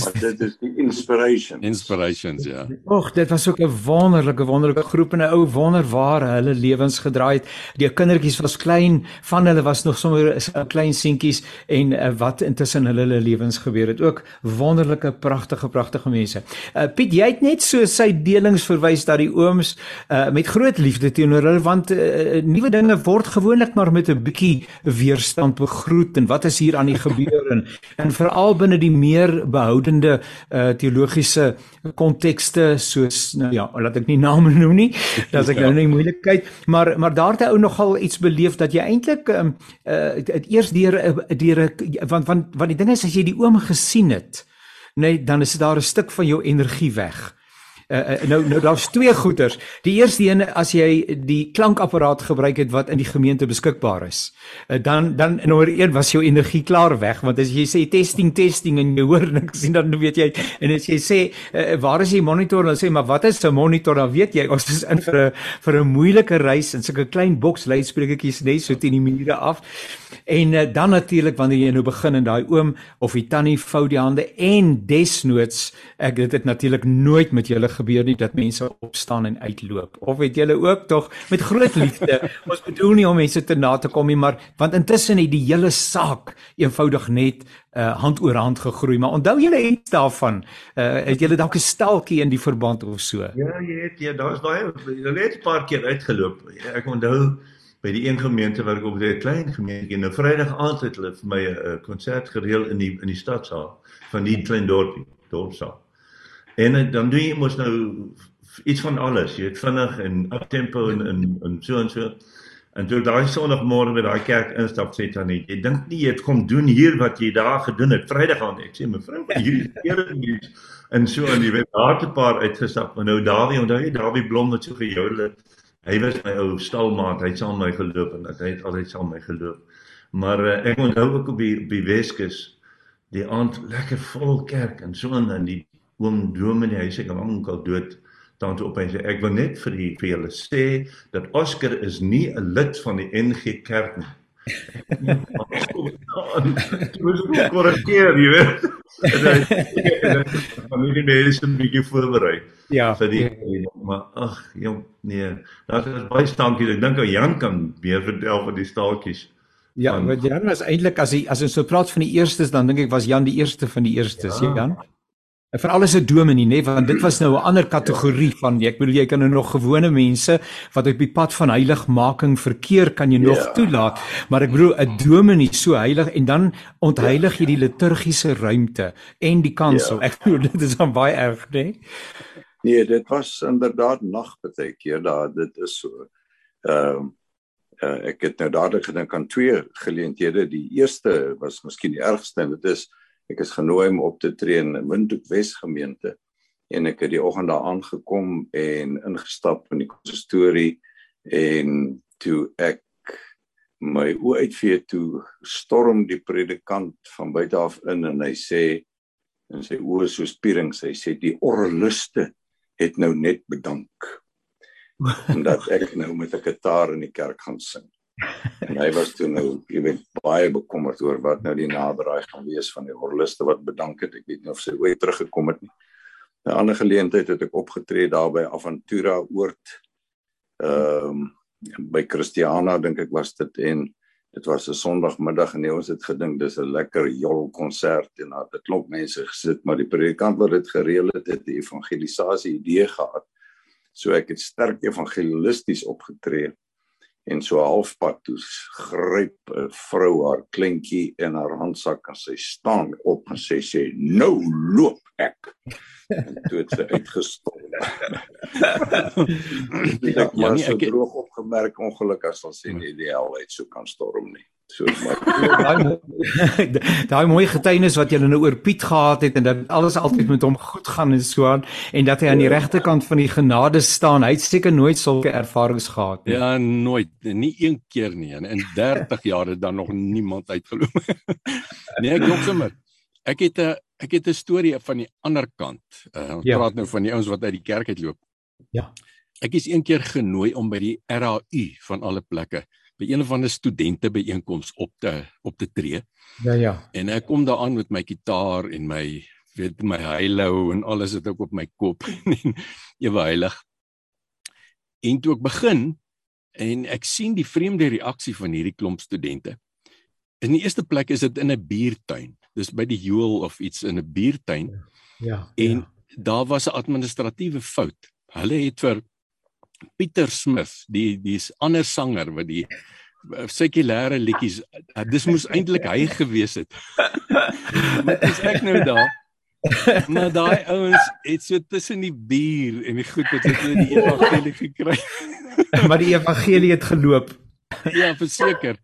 Speaker 2: Maar dit is die inspiration.
Speaker 5: Inspirations ja.
Speaker 1: Och, dit was ook 'n wonderlike wonderlike groep en 'n ou wonder waar hulle lewens gedraai het. Die kindertjies was klein, van hulle was nog sommer klein seentjies en uh, wat intussen hulle hulle lewens gebeur het. Ook wonderlike pragtige pragtige mense. Uh, Piet, jy het net so sy delings verwys dat die ooms uh, met groot liefde teenoor hulle want uh, nuwe dinge word gewoonlik maar met 'n bietjie weerstand begroet en wat is hier aan die gebeur en, en veral binne die meer behou behoudende uh, teologiese kontekste soos nou ja, laat ek nie name noem nie, dat ek nou nie moeilikheid, maar maar daar het ou nogal iets beleef dat jy eintlik um, uh, het eers deur deur want want want die ding is as jy die oom gesien het, nee, dan is daar 'n stuk van jou energie weg. Uh, nou nou daar's twee goeters. Die eerste een as jy die klankapparaat gebruik het wat in die gemeente beskikbaar is. Uh, dan dan nommer 1 was jou energie klaar weg want as jy sê testing testing en jy hoor niks sien dan weet jy en as jy sê uh, waar is die monitor dan sê maar wat is 'n monitor dan weet jy ons is in vir 'n vir 'n moeilike reis in sulke klein boks luidsprekertjies net so teen die mure af. En uh, dan natuurlik wanneer jy nou begin en daai oom of die tannie vou die hande en desnoods ek dit het natuurlik nooit met julle gebeur nie dat mense opstaan en uitloop. Of het julle ook tog met groot liefde. ons bedoel nie om mense te na te kom nie, maar want intussen het die hele saak eenvoudig net uh, hand oor hand gegroei. Maar onthou julle iets daarvan? Uh, het julle dalk 'n stalkie in die verband of so?
Speaker 4: Ja, jy het ja, daar's baie hulle het 'n paar keer uitgeloop. Ek onthou by die een gemeente waar ek op 'n klein gemeente en 'n Vrydag aand het hulle vir my 'n konsert gereël in die in die stadsaal van die klein dorpie, dorpsaal. En eh, dan doen jy mos nou iets van alles. Jy het vinnig en up tempo en en en so en so. En toe daai sonoggmore by daai kerk instap sê dan net, jy dink nie jy het kom doen hier wat jy daar gedoen het Vrydag aan ek sê mevrou hier is hier en so en jy weet daar 'n paar uitgestap maar nou Dawie onthou jy Dawie Blom wat so gejoul het hy was my ou stalmaat hy het saam my geloop en hy het altyd saam my geloop maar uh, ek onthou ook op die, die Weskus die aand lekker vol kerk en so en die oom die huis ek hom onkel dood dan toe op en sê ek wil net vir die vir julle sê dat Oscar is nie 'n lid van die NG Kerk nie. Jy moet korrigeer, jy weet. Maar nie die mense 'n bietjie voorberei.
Speaker 1: Ja.
Speaker 4: vir die maar ag, jong, nee. Daar is baie staaltjies. Ek dink ou Jan kan meer vertel van die staaltjies.
Speaker 1: Ja, maar Jan was eintlik as hy as ons so praat van die eerstes dan dink ek was Jan die eerste van die eerstes, ja. Jan. En vir alles 'n dominee, nê, want dit was nou 'n ander kategorie van ek bedoel jy kan nou nog gewone mense wat op die pad van heiligmaking verkeer kan jy nog
Speaker 2: Ja.
Speaker 1: toelaat, maar ek bedoel 'n dominee so heilig en dan ontheilig jy die liturgiese ruimte en die kansel.
Speaker 2: Ja.
Speaker 1: Ek bedoel dit is dan baie erg, nê?
Speaker 2: Nee, dit was inderdaad nag baie keer daar. Dit is so. Ehm uh, ek het nou dadelik gedink aan twee geleenthede. Die eerste was miskien die ergste en dit is ek is genooi om op te tree in Windhoek Wes gemeente en ek het die oggend daar aangekom en ingestap in die konsistorie en toe ek my oë uitvee toe storm die predikant van buite af in en hy sê en sy oë so spierings hy sê die orluste het nou net bedank omdat ek nou met 'n gitaar in die kerk gaan sing. En hy was toe nou, jy weet, baie bekommerd oor wat nou die naderdraai gaan wees van die orluste wat bedank het. Ek weet nie of sy ooit teruggekom het nie. 'n Ander geleentheid het ek opgetree daar by Aventura oord. Ehm um, by Christiana dink ek was dit en dit was 'n Sondagmiddag en ons het gedink dis 'n lekker jol konsert en daar het 'n klomp mense gesit, maar die predikant wat dit gereël het, het 'n evangelisasie idee gehad. So ek het sterk evangelisties opgetree en so halfpad toe gryp 'n vrou haar kleintjie in haar handsak en sy staan op en sy sê nou loop ek en toe het sy uitgestorm.
Speaker 5: Ja,
Speaker 2: Ek maar
Speaker 5: nee,
Speaker 2: so
Speaker 5: ek-
Speaker 2: droog opgemerk ongeluk as ons sien nie die hel uit so kan storm nie. So
Speaker 1: daai daai mooi getuienis wat jy nou oor Piet gehad het en dat alles altyd met hom goed gaan en so aan en dat hy aan die regterkant van die genade staan. Hy het seker nooit sulke ervarings gehad nie.
Speaker 5: Ja, nooit, nie een keer nie. En in 30 jaar het dan nog niemand uitgeloop. nee, ek dink sommer. Ek het 'n ek het 'n storie van die ander kant. Uh, ons
Speaker 1: Ja.
Speaker 5: ja. praat nou van die ouens wat uit die kerk uitloop.
Speaker 1: Ja.
Speaker 5: Ek is een keer genooi om by die RAU van alle plekke by een van die studente byeenkomste op te op te tree.
Speaker 1: Ja ja.
Speaker 5: En ek kom daar aan met my gitaar en my weet my halo en alles het ook op my kop en ewe heilig. En toe ek begin en ek sien die vreemde reaksie van hierdie klomp studente. In die eerste plek is dit in 'n buurtuin. Dis by die Joel of iets in 'n buurtuin
Speaker 1: Ja.
Speaker 5: en
Speaker 1: ja.
Speaker 5: daar was 'n administratiewe fout. Hulle het vir Pieter Smith, die dis ander sanger wat die eh, sekulêre liedjies, eh, dis moes eintlik hy gewees het. Maar dis ek nou daar. Maar daai ouens het so tussen die bier en die goed het hulle die evangelie gekry.
Speaker 1: maar die evangelie het geloop.
Speaker 5: Ja, verseker.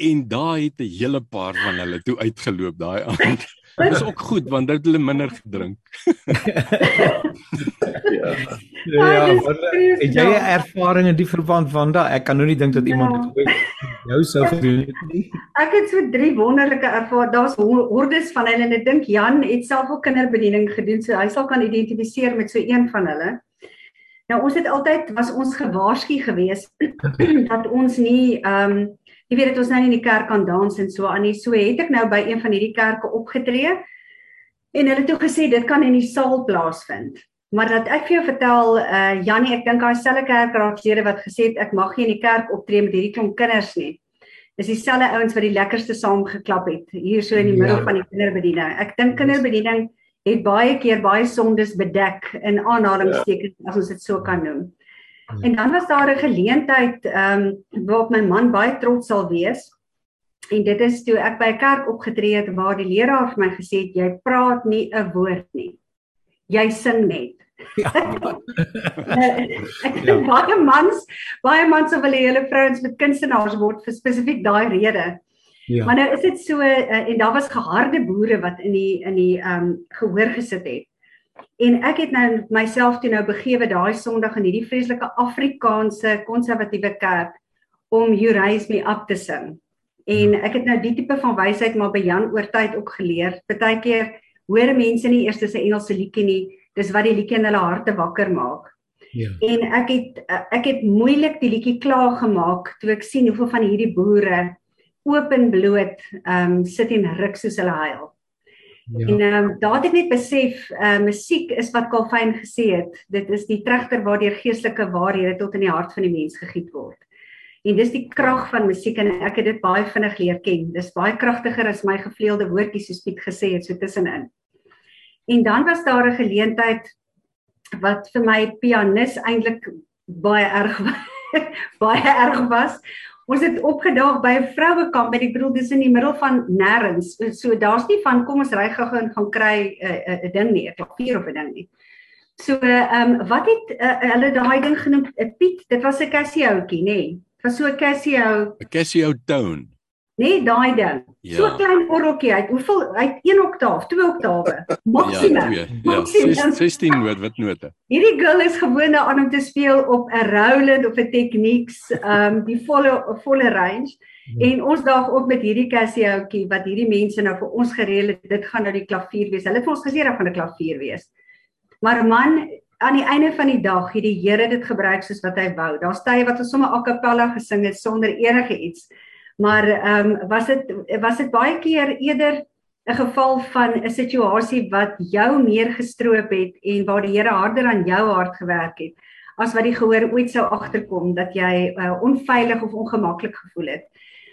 Speaker 5: En daai het 'n hele paar van hulle toe uitgeloop daai aand. Dit is ook goed want dit het hulle minder gedrink.
Speaker 2: ja.
Speaker 1: Ja,
Speaker 3: dis
Speaker 1: maar,
Speaker 3: vreeslik.
Speaker 1: het jy 'n ervaring in die verband van daai? Ek kan nou nie dink dat iemand
Speaker 3: Ja.
Speaker 1: dit ooit jou sou gedoen het nie.
Speaker 3: Ek het so drie wonderlike ervaar. Daar's ho- hordes van hulle en ek dink Jan het self ook kinderbediening gedoen, so hy sal kan identifiseer met so een van hulle. Nou ons het altyd was ons gewaarsku gewees dat ons nie ehm um, jy weet dit ons nou nie in die kerk kan dans en so aan nie. So het ek nou by een van hierdie kerke opgetree en hulle toe gesê dit kan in die saal plaasvind. Maar dat ek vir jou vertel, uh Jannie, ek dink daai selfe kerkraadslede wat gesê het ek mag nie in die kerk optree met hierdie klomp kinders nie. Dis dieselfde ouens wat die lekkerste saam geklap het hier so in die middel
Speaker 1: Ja.
Speaker 3: van die kinderbediening. Ek dink kinderbediening het baie keer baie sondes bedek in aanhalingstekens as ons dit so kan noem. En dan was daar 'n geleentheid ehm um, waarop my man baie trots sal wees. En dit is toe ek by 'n kerk opgetree het waar die leraar vir my gesê het jy praat nie 'n woord nie. Jy sing net.
Speaker 1: Ja.
Speaker 3: ek dink baie mans, baie mans wil hê hulle vrouens moet kunstenaars word vir spesifiek daai rede.
Speaker 1: Ja.
Speaker 3: Maar nou is dit so uh, en daar was geharde boere wat in die in die ehm um, gehoor gesit het. En ek het nou myself toe nou begewe daai Sondag in hierdie vreeslike Afrikaanse konservatiewe kerk om You Raise Me Up te sing. En ek het nou die tipe van wysheid maar by Jan oor tyd ook geleer. Partykeer hoor mense nie eers 'n Engelse liedjie nie, dis wat die liedjie in hulle harte wakker maak.
Speaker 1: Ja.
Speaker 3: En ek het ek het moeilik die liedjie klaar gemaak toe ek sien hoeveel van hierdie boere oop en bloot ehm um, sit en ruk soos hulle huil. Ja. En ehm um, daar het ek net besef, uh musiek is wat Calvin gesê het. Dit is die trechter waardeur geestelike waarhede tot in die hart van die mens gegiet word. En dis die krag van musiek en ek het dit baie vinnig leer ken. Dis baie kragtiger as my gevleelde woordjies soos Piet gesê het so tussenin. En dan was daar 'n geleentheid wat vir my pianis eintlik baie erg baie erg was Ons het opgedaag by 'n vrouekamp, ek bedoel dis in die middel van nêrens. So daar's nie van kom ons ry gou en gaan kry 'n uh, 'n uh, ding nie, 'n klavier of 'n ding nie. So ehm um, wat het uh, hulle daai ding genoem? 'n Piet, dit was 'n Casio-tjie, nê? Nee. Was so 'n Casio.
Speaker 5: 'n Casio tone.
Speaker 3: Nee, daai ding. Ja. So klein orreltjie uit. Hoeveel uit 1 oktaaf, 2 oktawe. Maksimum. Ja,
Speaker 5: ja 16 wit wit note.
Speaker 3: Hierdie girl is gewoond aan om te speel op 'n Roland of 'n Technics, ehm um, die volle volle range. Ja. En ons daag op met hierdie Casio-tjie wat hierdie mense nou vir ons gereël het. Dit gaan nou die klavier wees. Hulle het vir ons gesê dat gaan 'n klavier wees. Maar man, aan die einde van die dag het die Here dit gebruik soos wat hy wou. Daar's tye wat ons sommer a cappella gesing het sonder enige iets. Maar ehm um, was dit was dit baie keer eerder 'n geval van 'n situasie wat jou meer gestroop het en waar die Here harder aan jou hart gewerk het as wat die gehoor ooit sou agterkom dat jy uh, onveilig of ongemaklik gevoel het.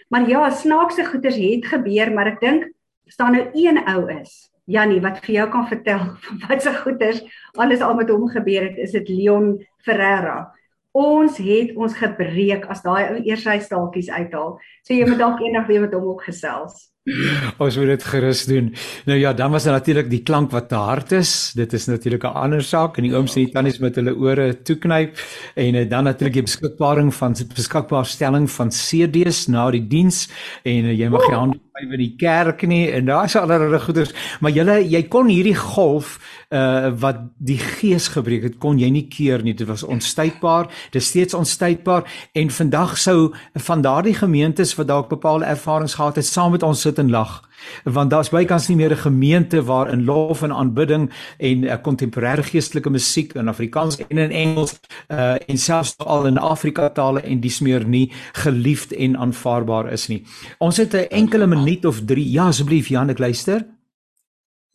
Speaker 3: Maar ja, snaakse goeters het gebeur, maar ek dink staan nou een ou is, Jannie, wat vir jou kan vertel wat se goeters alles al met hom gebeur het, is dit Leon Ferreira ons het ons gebreek as daai ou eers hy staaltjies uithaal. So jy moet dalk eendag weer met hom opgesels.
Speaker 1: Ons moet dit gerus doen. Nou ja, dan was daar natuurlik die klank wat te hard is. Dit is natuurlik 'n ander saak en die ooms en die tannies met hulle ore toeknyp. En uh, dan natuurlik die beskikbaring van beskikbaarstelling van CD's na die diens. En uh, jy mag jy hand by die kerk nie en daar's allerlei goeders, maar jy jy kon hierdie golf uh wat die gees gebreek het kon jy nie keer nie. Dit was onstuitbaar. Dit is steeds onstuitbaar. En vandag sou van daardie gemeentes wat dalk bepaalde ervarings gehad het saam met ons sit en lag want daar's bykans nie meer 'n gemeente waar in lof en aanbidding en uh, kontemporêre geestelike musiek in Afrikaans en in Engels uh en selfs al in Afrika tale en dis meer nie geliefd en aanvaarbaar is nie ons het 'n enkele minuut of 3 ja asseblief Jan ek luister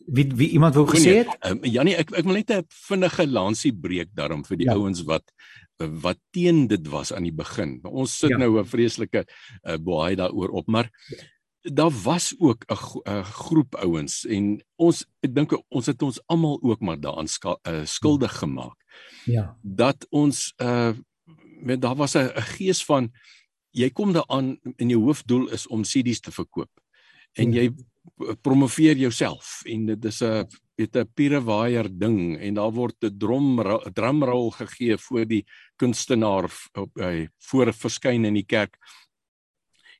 Speaker 1: wie wie iemand wou gesê het?
Speaker 5: Um, Janie, ek ek wil net 'n vinnige lansie breek daarom vir die ja. ouens wat wat teen dit was aan die begin. Ons sit ja. nou 'n vreeslike uh, boei daaroor op, maar daar was ook 'n groep ouens en ons ek dink ons het ons almal ook maar daaraan uh, skuldig gemaak. Ja. Dat ons uh met daar was 'n gees van jy kom daaraan en jou hoofdoel is om CD's te verkoop. En ja. jy promoveer jouself en dit is 'n weet 'n pirewaier ding en daar word 'n drum drumrol gegee voor die kunstenaar op hy voor verskyn in die kerk.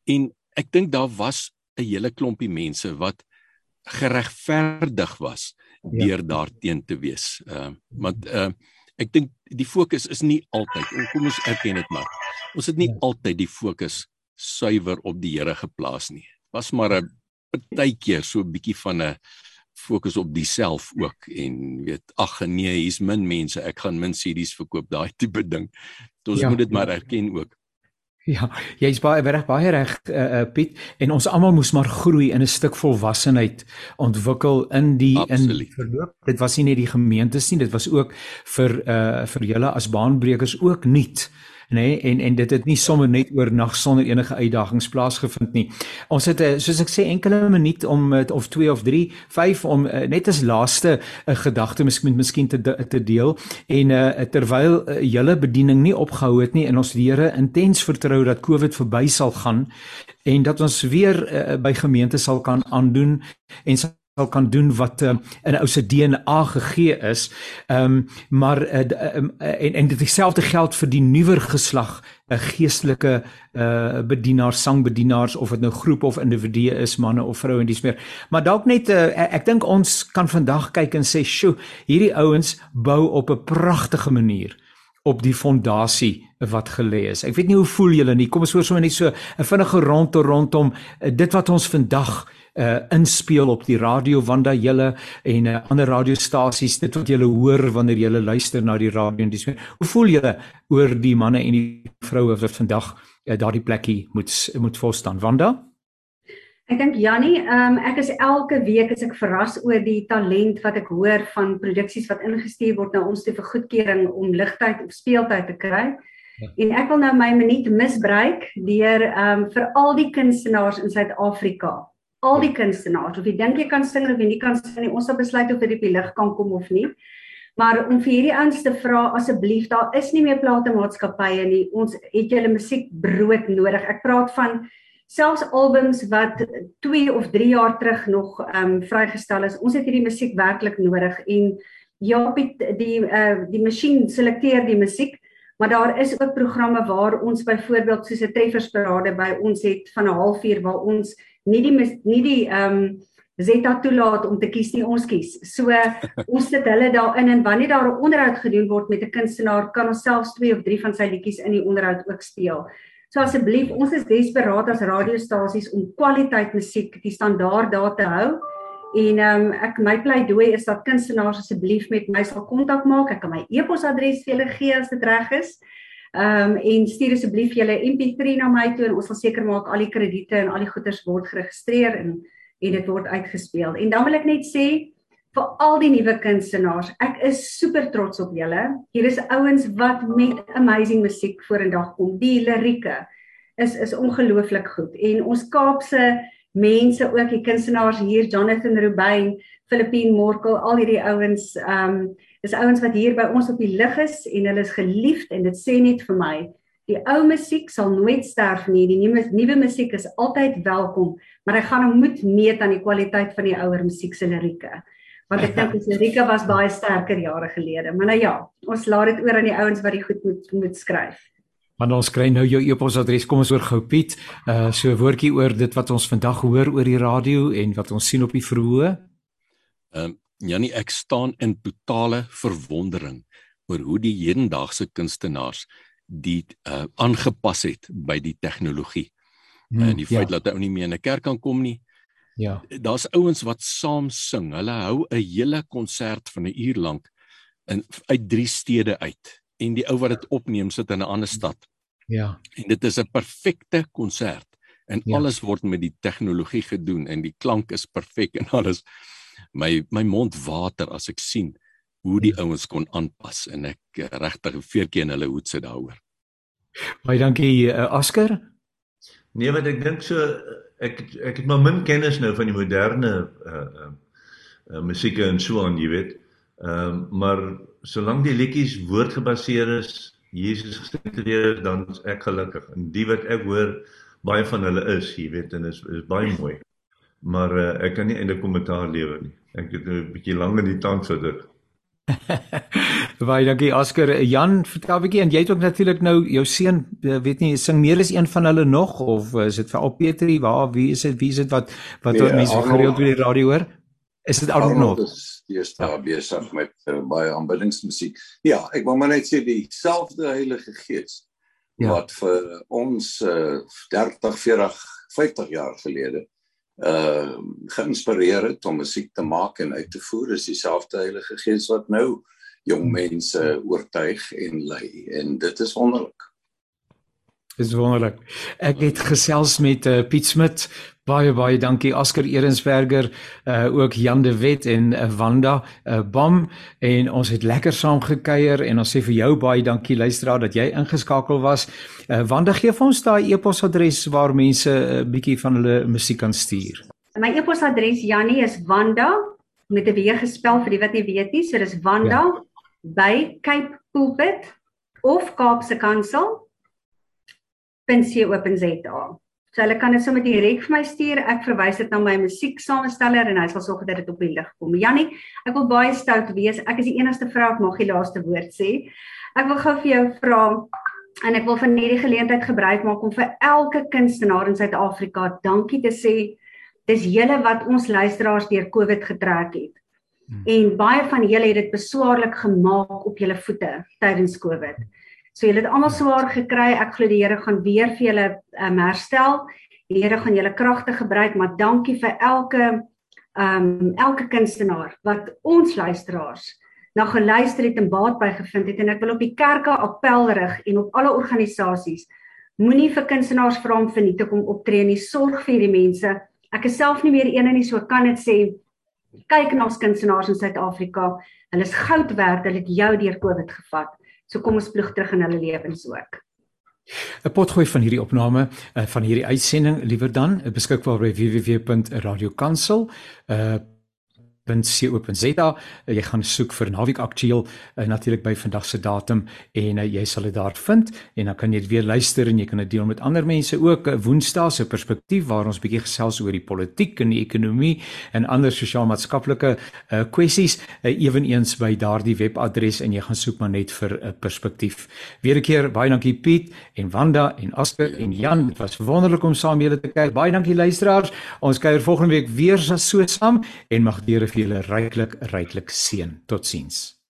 Speaker 5: En ek dink daar was 'n hele klompie mense wat geregverdig was ja. deur daarteen te wees. Ehm uh, want uh ek dink die fokus is nie altyd en kom ons erken dit maar. Ons het nie ja. altyd die fokus suiwer op die Here geplaas nie. Was maar 'n partykeer so 'n bietjie van 'n fokus op diself ook en weet ag nee hier's min mense ek gaan min CD's verkoop daai tipe ding. Ons ja, moet dit maar erken ook.
Speaker 1: Ja, jy's baie reg baie reg uh, uh, Piet en ons almal moes maar groei in 'n stuk volwassenheid ontwikkel in die Absoluut. in verloop. Dit was nie net die gemeentes nie, dit was ook vir uh vir julle as baanbrekers ook nuut nê nee, en en dit het nie sommer net oornag sonder enige uitdagings plaasgevind nie. Ons het eh, soos ek sê enkele minuut om of 2 of 3, 5 om eh, net as laaste 'n uh, gedagte miskien miskien te te deel en uh, terwyl uh, julle bediening nie opgehou het nie en ons Here intens vertrou dat COVID verby sal gaan en dat ons weer uh, by gemeente sal kan aandoen en sal kan doen wat uh, in 'n ou se DNA gegee is. Ehm um, maar uh, um, en en dit dieselfde geld vir die nuwer geslag 'n uh, geestelike uh, bedienaars, sangbedienaars of dit nou groep of individue is, manne of vroue en dis meer. Maar dalk net uh, ek dink ons kan vandag kyk en sê, "Sjoe, hierdie ouens bou op 'n pragtige manier." op die fondasie wat gelê is. Ek weet nie hoe voel julle nie. Kom ons hoor sommer net so 'n vinnige rondte rondom dit wat ons vandag uh inspeel op die radio Wanda julle en uh, ander radiostasies dit wat julle hoor wanneer julle luister na die radio en dis hoe voel julle oor die manne en die vroue wat vandag uh, daardie plekkie moet moet vol staan Wanda
Speaker 3: Ek dink Jannie, ehm um, ek is elke week as ek verras oor die talent wat ek hoor van produksies wat ingestuur word na ons te vir goedkeuring om ligtyd of speeltyd te kry. Ja. En ek wil nou my minuut misbruik deur ehm um, vir al die kunstenaars in Suid-Afrika. Al die kunstenaars, of jy dink jy kan sing of jy nie kan sing nie, ons sal besluit of dit op die lig kan kom of nie. Maar om vir hierdie ouens te vra asseblief, daar is nie meer platemaatskappye nie. Ons het julle musiekbrood nodig. Ek praat van selfs albums wat 2 of 3 jaar terug nog ehm um, vrygestel is. Ons het hierdie musiek werklik nodig en ja, die die uh die masjien selekteer die musiek, maar daar is ook programme waar ons byvoorbeeld soos 'n treffersparade by ons het van 'n halfuur waar ons nie die nie die ehm um, Zeta toelaat om te kies nie ons kies. So ons sit hulle daarin en wanneer daar 'n onderhoud gedoen word met 'n kunstenaar, kan ons selfs 2 of 3 van sy liedjies in die onderhoud ook speel. So asseblief, ons is desperaat as radiostasies om kwaliteit musiek die standaard daar te hou. En ehm um, ek my pleidooi is dat kunstenaars asseblief met my sal kontak maak. Ek kan my e-posadres vir julle gee as dit reg is. Ehm um, en stuur asseblief julle MP3 na my toe en ons sal seker maak al die krediete en al die goederes word geregistreer en en dit word uitgespeel. En dan wil ek net sê vir al die nuwe kunstenaars. Ek is super trots op julle. Hier is ouens wat met amazing musiek vorendag kom. Die lirieke is is ongelooflik goed. En ons Kaapse mense ook, die kunstenaars hier, Jonathan Rubin, Filippine Morkel, al hierdie ouens, ehm um, is ouens wat hier by ons op die lig is en hulle is geliefd en dit sê net vir my Die ou musiek sal nooit sterf nie. Die nuwe nuwe musiek is altyd welkom, maar ek gaan hom moet meet aan die kwaliteit van die ouer musiek se lirieke want ek dink Erika was baie sterker jare gelede. Maar nou ja, ons laat dit oor aan die ouens wat die goed moet moet skryf.
Speaker 1: Want ons kry nou jou e-posadres. Kom ons oor gou Piet. Uh so 'n woordjie oor dit wat ons vandag hoor oor die radio en wat ons sien op die verhoë.
Speaker 5: Ehm um, Jannie, ek staan in totale verwondering oor hoe die hedendaagse kunstenaars die uh aangepas het by die tegnologie. Hmm, en die feit ja. dat hy ou nie meer in 'n kerk kan kom nie, Ja. Daar's ouens wat saam sing. Hulle hou 'n hele konsert van 'n uur lank in uit drie stede uit en die ou wat dit opneem sit in 'n ander stad. Ja. En dit is 'n perfekte konsert en ja. alles word met die tegnologie gedoen en die klank is perfek en alles. My my mond water as ek sien hoe die ja. ouens kon aanpas en ek eh, regtig veertjie in hulle hoed sit daaroor.
Speaker 1: Baie dankie uh, Asker.
Speaker 4: Nee, wat ek dink so ek ek het maar min kennis nou van die moderne uh uh, uh musiek en so aan, jy weet. Ehm uh, maar solank die liedjies woordgebaseer is, Jesus gesentreer, dan is ek gelukkig. En die wat ek hoor baie van hulle is, jy weet, en is is baie mooi. Maar uh, ek kan nie eintlik kommentaar lewer nie. Ek het nou 'n bietjie lank in die tand vir dit.
Speaker 1: Baie dankie Oscar. Jan, vertel 'n bietjie en jy het ook natuurlik nou jou seun, eh, weet nie, sing meer as een van hulle nog of eh, is dit vir Al Petri? Waar wie is dit? Wie is dit wat wat nee, mense gereeld oor die radio hoor? Is dit Arnold nog?
Speaker 2: Die is daar ja. besig met uh, baie aanbiddingsmusiek. Ja, ek wil maar net sê dieselfde Heilige Gees ja. wat vir ons uh, 30, 40, 50 jaar gelede uh geïnspireer het om musiek te maak en uit te voer is dieselfde Heilige Gees wat nou jong mense oortuig en lei. En dit is wonderlik.
Speaker 1: Dis wonderlik. Ek het gesels met uh, Piet Smit. Baie baie dankie Asker Erensberger, uh ook Jan de Wet en uh, Wanda uh, Bam en ons het lekker saam gekuier en ons sê vir jou baie dankie luisteraar dat jy ingeskakel was. Uh Wanda gee vir ons daai e-posadres waar mense 'n uh, bietjie van hulle musiek kan stuur.
Speaker 3: My e-posadres Jannie is Wanda met 'n w gespel vir die wat nie weet nie. So dis Wanda ja. by Cape Pulpit of Kaapse Kansel .co.za. So hulle kan dit sommer direk vir my stuur. Ek verwys dit na my musieksamesteller en hy sal sorg dat dit op die lig kom. Jannie, ek wil baie stout wees. Ek is die enigste vrou wat mag die laaste woord sê. Ek wil gou vir jou vra en ek wil van hierdie geleentheid gebruik maak om vir elke kunstenaar in Suid-Afrika dankie te sê. Dis julle wat ons luisteraars deur Covid getrek het. Hmm. En baie van julle het dit beswaarlik gemaak op julle voete tydens Covid. So julle het almal swaar gekry. Ek glo die Here gaan weer vir julle um, herstel. Die Here gaan julle kragte gebruik, maar dankie vir elke ehm um, elke kunstenaar wat ons luisteraars na geluister het en baat by gevind het en ek wil op die kerke appel rig en op alle organisasies moenie vir kunstenaars vra om vernietig om optree nie sorg vir hierdie mense Ek is self nie meer een en nie so kan dit sê kyk na ons kunstenaars in Suid-Afrika. Hulle is goud werd. Hulle het jou deur Covid gevat. So kom ons ploeg terug in hulle lewens ook.
Speaker 1: 'n Potgooi van hierdie opname uh, van hierdie uitsending liewer dan beskikbaar by www.radiokansel. Uh www.co.za. Jy gaan soek vir naweek aktueel uh, natuurlik by vandag se datum en uh, jy sal dit daar vind en dan kan jy dit weer luister en jy kan dit deel met ander mense ook. Woensdae se perspektief waar ons bietjie gesels oor die politiek en die ekonomie en ander sosiaal-maatskaplike uh, kwessies uh, eweneens by daardie webadres en jy gaan soek maar net vir 'n uh, perspektief. Weer 'n keer baie dankie Piet en Wanda en Asker en Jan. Dit was wonderlik om saam julle te kuier. Baie dankie luisteraars. Ons kuier volgende week weer so saam en mag die Here vir julle ryklik ryklik seën. Totsiens.